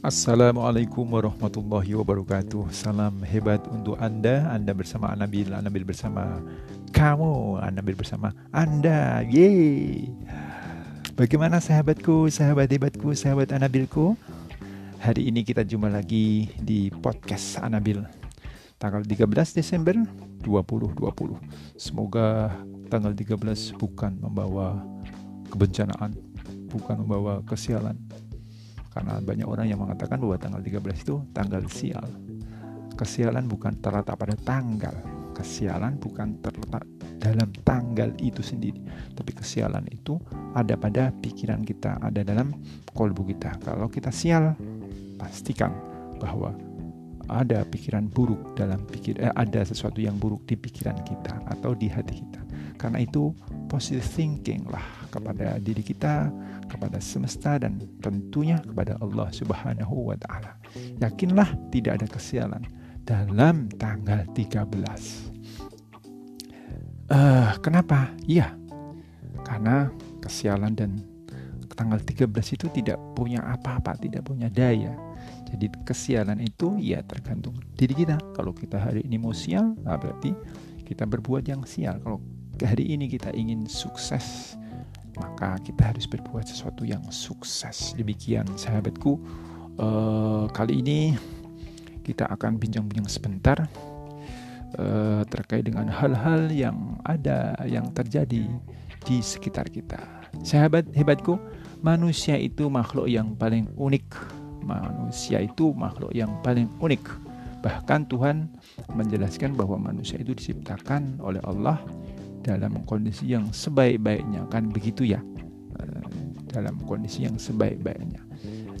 Assalamualaikum warahmatullahi wabarakatuh. Salam hebat untuk Anda. Anda bersama Anabil Anabil bersama kamu. Anabil bersama Anda. Yeay. Bagaimana sahabatku, sahabat hebatku, sahabat Anabilku? Hari ini kita jumpa lagi di podcast Anabil. Tanggal 13 Desember 2020 Semoga tanggal 13 bukan membawa kebencanaan Bukan membawa kesialan karena banyak orang yang mengatakan bahwa tanggal 13 itu tanggal sial. Kesialan bukan terletak pada tanggal. Kesialan bukan terletak dalam tanggal itu sendiri. Tapi kesialan itu ada pada pikiran kita, ada dalam kolbu kita. Kalau kita sial, pastikan bahwa ada pikiran buruk dalam pikir eh, ada sesuatu yang buruk di pikiran kita atau di hati kita. Karena itu positive thinking lah kepada diri kita, kepada semesta dan tentunya kepada Allah Subhanahu wa taala. Yakinlah tidak ada kesialan dalam tanggal 13. Uh, kenapa? Iya. Karena kesialan dan tanggal 13 itu tidak punya apa-apa, tidak punya daya. Jadi kesialan itu ya tergantung diri kita. Kalau kita hari ini mau sial, nah berarti kita berbuat yang sial. Kalau hari ini kita ingin sukses, maka kita harus berbuat sesuatu yang sukses. Demikian sahabatku, uh, kali ini kita akan bincang-bincang sebentar uh, terkait dengan hal-hal yang ada yang terjadi di sekitar kita. Sahabat hebatku, manusia itu makhluk yang paling unik. Manusia itu makhluk yang paling unik. Bahkan Tuhan menjelaskan bahwa manusia itu diciptakan oleh Allah dalam kondisi yang sebaik-baiknya. Kan begitu ya? Eh, dalam kondisi yang sebaik-baiknya.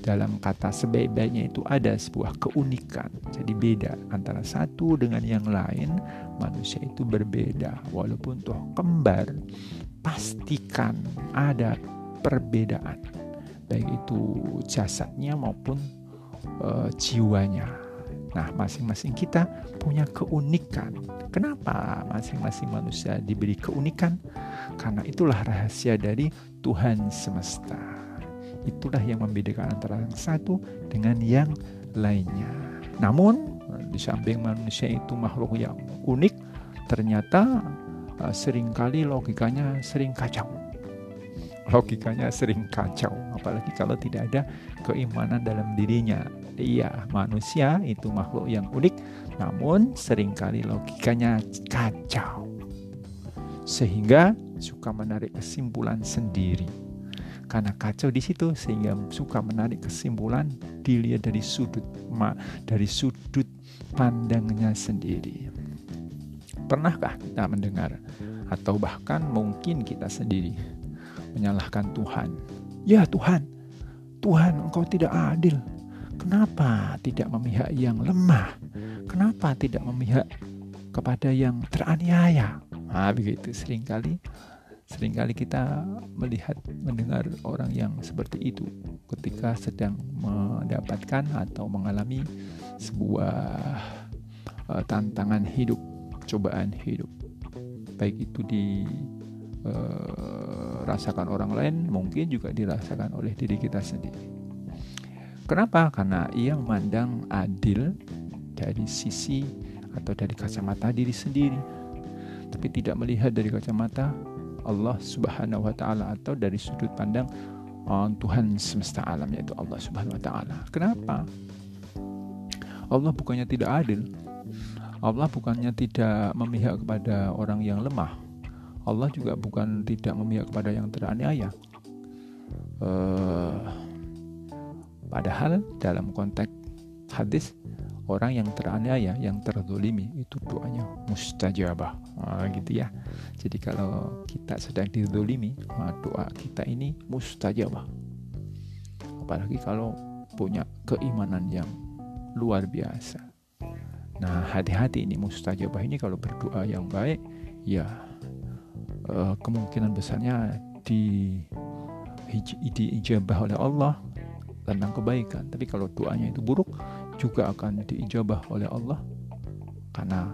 Dalam kata sebaik-baiknya itu ada sebuah keunikan. Jadi beda antara satu dengan yang lain manusia itu berbeda. Walaupun toh kembar pastikan ada perbedaan. Baik itu jasadnya maupun uh, jiwanya Nah, masing-masing kita punya keunikan. Kenapa masing-masing manusia diberi keunikan? Karena itulah rahasia dari Tuhan semesta. Itulah yang membedakan antara yang satu dengan yang lainnya. Namun, di samping manusia itu makhluk yang unik, ternyata uh, sering kali logikanya sering kacau. Logikanya sering kacau, apalagi kalau tidak ada keimanan dalam dirinya Iya, manusia itu makhluk yang unik, namun sering kali logikanya kacau. Sehingga suka menarik kesimpulan sendiri. Karena kacau di situ sehingga suka menarik kesimpulan dilihat dari sudut ma, dari sudut pandangnya sendiri. Pernahkah kita mendengar atau bahkan mungkin kita sendiri menyalahkan Tuhan? Ya Tuhan, Tuhan engkau tidak adil Kenapa tidak memihak yang lemah? Kenapa tidak memihak kepada yang teraniaya? Nah, begitu sering kali sering kali kita melihat mendengar orang yang seperti itu ketika sedang mendapatkan atau mengalami sebuah uh, tantangan hidup, cobaan hidup. Baik itu dirasakan uh, orang lain, mungkin juga dirasakan oleh diri kita sendiri. Kenapa? Karena ia memandang adil dari sisi atau dari kacamata diri sendiri, tapi tidak melihat dari kacamata Allah Subhanahu wa taala atau dari sudut pandang oh, Tuhan semesta alam yaitu Allah Subhanahu wa taala. Kenapa? Allah bukannya tidak adil. Allah bukannya tidak memihak kepada orang yang lemah. Allah juga bukan tidak memihak kepada yang teraniaya. Uh, Padahal dalam konteks hadis orang yang teraniaya, yang terzolimi itu doanya mustajabah, nah, gitu ya. Jadi kalau kita sedang dizolimi, nah, doa kita ini mustajabah. Apalagi kalau punya keimanan yang luar biasa. Nah hati-hati ini mustajabah ini kalau berdoa yang baik, ya eh, kemungkinan besarnya di diijabah oleh Allah tentang kebaikan. Tapi kalau doanya itu buruk, juga akan diijabah oleh Allah karena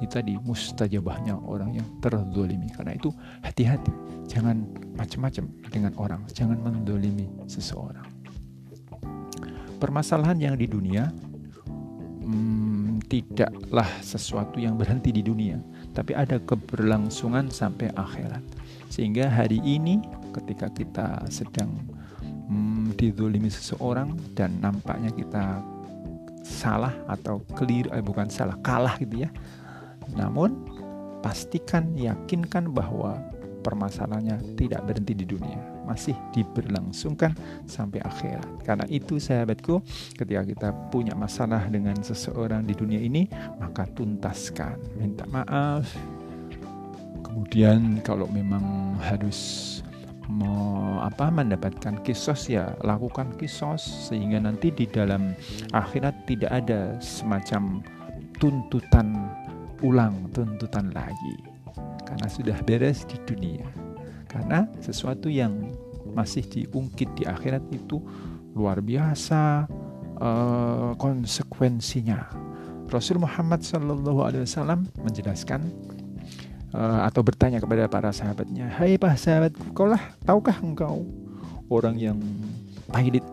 itu tadi mustajabahnya orang yang terzolimi. Karena itu hati-hati, jangan macam-macam dengan orang, jangan mendolimi seseorang. permasalahan yang di dunia hmm, tidaklah sesuatu yang berhenti di dunia, tapi ada keberlangsungan sampai akhirat. Sehingga hari ini ketika kita sedang didolimi seseorang dan nampaknya kita salah atau clear, eh, bukan salah, kalah gitu ya. Namun pastikan, yakinkan bahwa permasalahannya tidak berhenti di dunia, masih diberlangsungkan sampai akhirat. Karena itu sahabatku, ketika kita punya masalah dengan seseorang di dunia ini, maka tuntaskan, minta maaf. Kemudian kalau memang harus mau apa mendapatkan kisos ya lakukan kisos sehingga nanti di dalam akhirat tidak ada semacam tuntutan ulang tuntutan lagi karena sudah beres di dunia. Karena sesuatu yang masih diungkit di akhirat itu luar biasa uh, konsekuensinya. Rasul Muhammad Shallallahu Alaihi Wasallam menjelaskan uh, atau bertanya kepada para sahabatnya, Hai para sahabatku, kau lah tahukah engkau orang yang pilot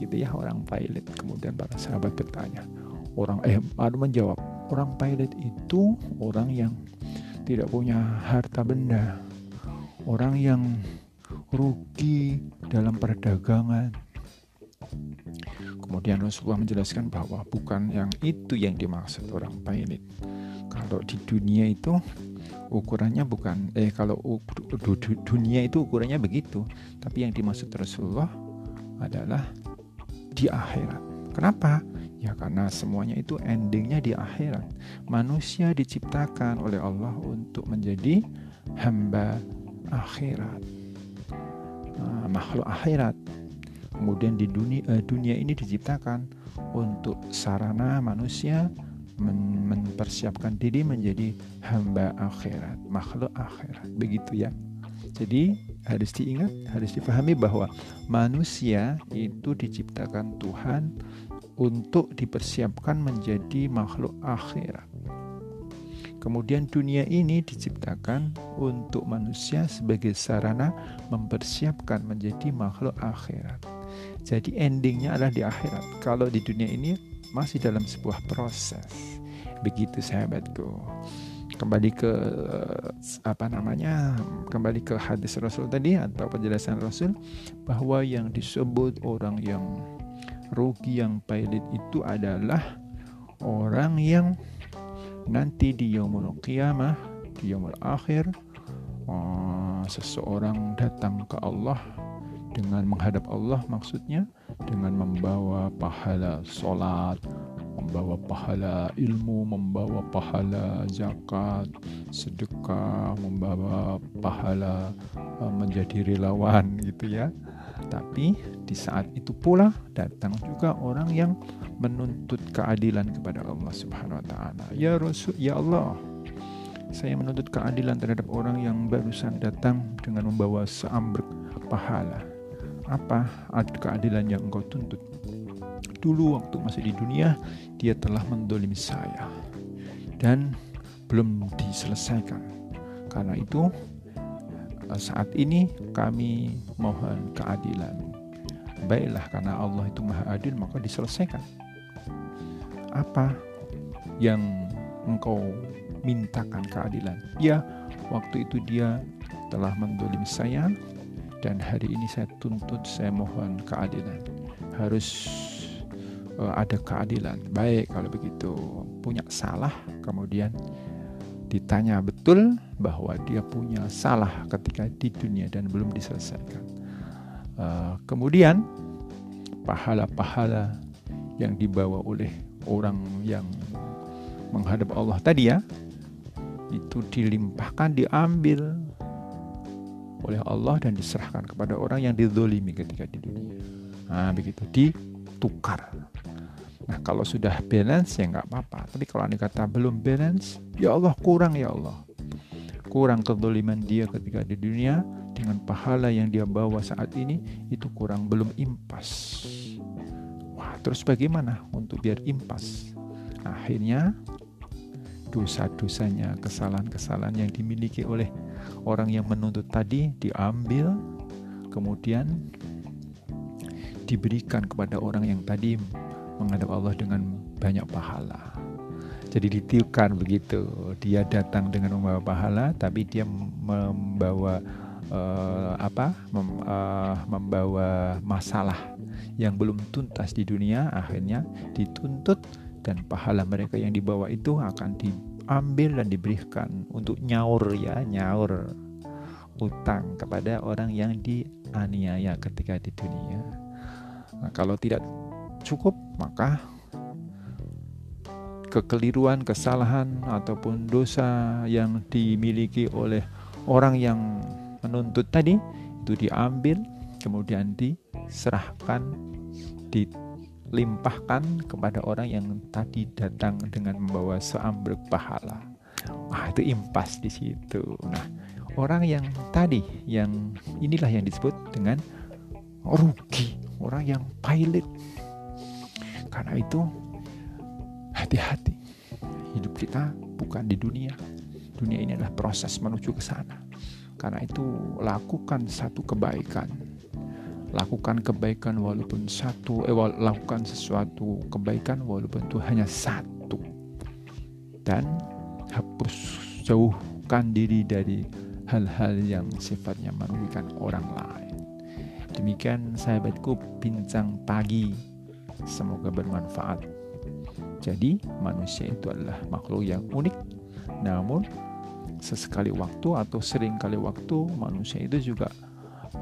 gitu ya orang pilot kemudian para sahabat bertanya orang eh ada menjawab orang pilot itu orang yang tidak punya harta benda, orang yang rugi dalam perdagangan. Kemudian Rasulullah menjelaskan bahwa bukan yang itu yang dimaksud orang pailit. Kalau di dunia itu ukurannya bukan eh kalau dunia itu ukurannya begitu, tapi yang dimaksud Rasulullah adalah di akhirat. Kenapa? Ya karena semuanya itu endingnya di akhirat. Manusia diciptakan oleh Allah untuk menjadi hamba akhirat. Nah, makhluk akhirat. Kemudian di dunia, eh, dunia ini diciptakan untuk sarana manusia men mempersiapkan diri menjadi hamba akhirat, makhluk akhirat. Begitu ya. Jadi harus diingat, harus dipahami bahwa manusia itu diciptakan Tuhan untuk dipersiapkan menjadi makhluk akhirat. Kemudian dunia ini diciptakan untuk manusia sebagai sarana mempersiapkan menjadi makhluk akhirat. Jadi endingnya adalah di akhirat. Kalau di dunia ini masih dalam sebuah proses. Begitu sahabatku. Kembali ke apa namanya? Kembali ke hadis Rasul tadi atau penjelasan Rasul bahwa yang disebut orang yang rugi yang pahit itu adalah orang yang nanti di yaumul qiyamah di yaumul akhir uh, seseorang datang ke Allah dengan menghadap Allah maksudnya dengan membawa pahala solat membawa pahala ilmu membawa pahala zakat sedekah membawa pahala uh, menjadi relawan gitu ya tapi di saat itu pula datang juga orang yang menuntut keadilan kepada Allah Subhanahu wa taala. Ya Rasul, ya Allah, saya menuntut keadilan terhadap orang yang barusan datang dengan membawa seambrek pahala. Apa keadilan yang engkau tuntut? Dulu waktu masih di dunia, dia telah mendolimi saya. Dan belum diselesaikan. Karena itu, saat ini kami mohon keadilan baiklah karena Allah itu maha adil maka diselesaikan apa yang engkau mintakan keadilan ya waktu itu dia telah mendolim saya dan hari ini saya tuntut saya mohon keadilan. Harus uh, ada keadilan. Baik kalau begitu. Punya salah kemudian ditanya betul bahwa dia punya salah ketika di dunia dan belum diselesaikan. Uh, kemudian pahala-pahala yang dibawa oleh orang yang menghadap Allah tadi ya itu dilimpahkan diambil oleh Allah dan diserahkan kepada orang yang didolimi ketika di dunia. Nah begitu ditukar. Nah kalau sudah balance ya nggak apa-apa. Tapi kalau anda kata belum balance, ya Allah kurang ya Allah. Kurang kedoliman dia ketika di dunia, dengan pahala yang dia bawa saat ini itu kurang belum impas. Wah, terus bagaimana untuk biar impas? Akhirnya dosa-dosanya, kesalahan-kesalahan yang dimiliki oleh orang yang menuntut tadi diambil kemudian diberikan kepada orang yang tadi menghadap Allah dengan banyak pahala. Jadi ditiupkan begitu. Dia datang dengan membawa pahala, tapi dia membawa uh, apa? Mem, uh, membawa masalah yang belum tuntas di dunia. Akhirnya dituntut dan pahala mereka yang dibawa itu akan diambil dan diberikan untuk nyaur ya, nyaur utang kepada orang yang dianiaya ketika di dunia. Nah, kalau tidak cukup, maka kekeliruan, kesalahan ataupun dosa yang dimiliki oleh orang yang menuntut tadi itu diambil kemudian diserahkan dilimpahkan kepada orang yang tadi datang dengan membawa seambrek pahala. Wah, itu impas di situ. Nah, orang yang tadi yang inilah yang disebut dengan rugi, orang yang pilot. Karena itu hati-hati. Hidup kita bukan di dunia. Dunia ini adalah proses menuju ke sana. Karena itu lakukan satu kebaikan. Lakukan kebaikan walaupun satu, eh, lakukan sesuatu kebaikan walaupun itu hanya satu. Dan hapus jauhkan diri dari hal-hal yang sifatnya merugikan orang lain. Demikian sahabatku bincang pagi. Semoga bermanfaat. Jadi manusia itu adalah makhluk yang unik, namun sesekali waktu atau sering kali waktu manusia itu juga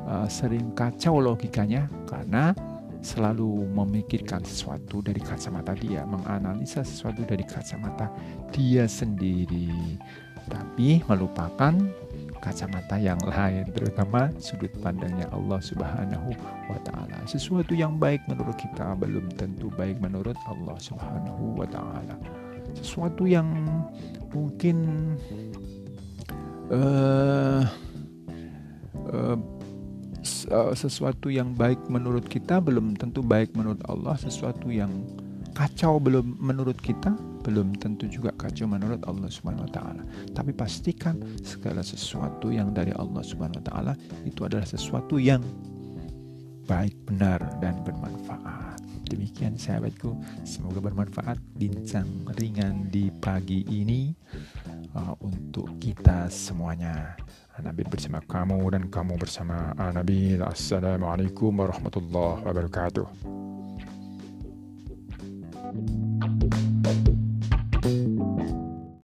uh, sering kacau logikanya karena selalu memikirkan sesuatu dari kacamata dia, menganalisa sesuatu dari kacamata dia sendiri, tapi melupakan kacamata yang lain terutama sudut pandangnya Allah Subhanahu wa taala. Sesuatu yang baik menurut kita belum tentu baik menurut Allah Subhanahu wa taala. Sesuatu yang mungkin uh, uh, sesuatu yang baik menurut kita belum tentu baik menurut Allah, sesuatu yang kacau belum menurut kita belum tentu juga kacau menurut Allah Subhanahu wa taala. Tapi pastikan segala sesuatu yang dari Allah Subhanahu wa taala itu adalah sesuatu yang baik, benar dan bermanfaat. Demikian sahabatku, semoga bermanfaat bincang ringan di pagi ini uh, untuk kita semuanya. Nabi bersama kamu dan kamu bersama Nabi. Assalamualaikum warahmatullahi wabarakatuh.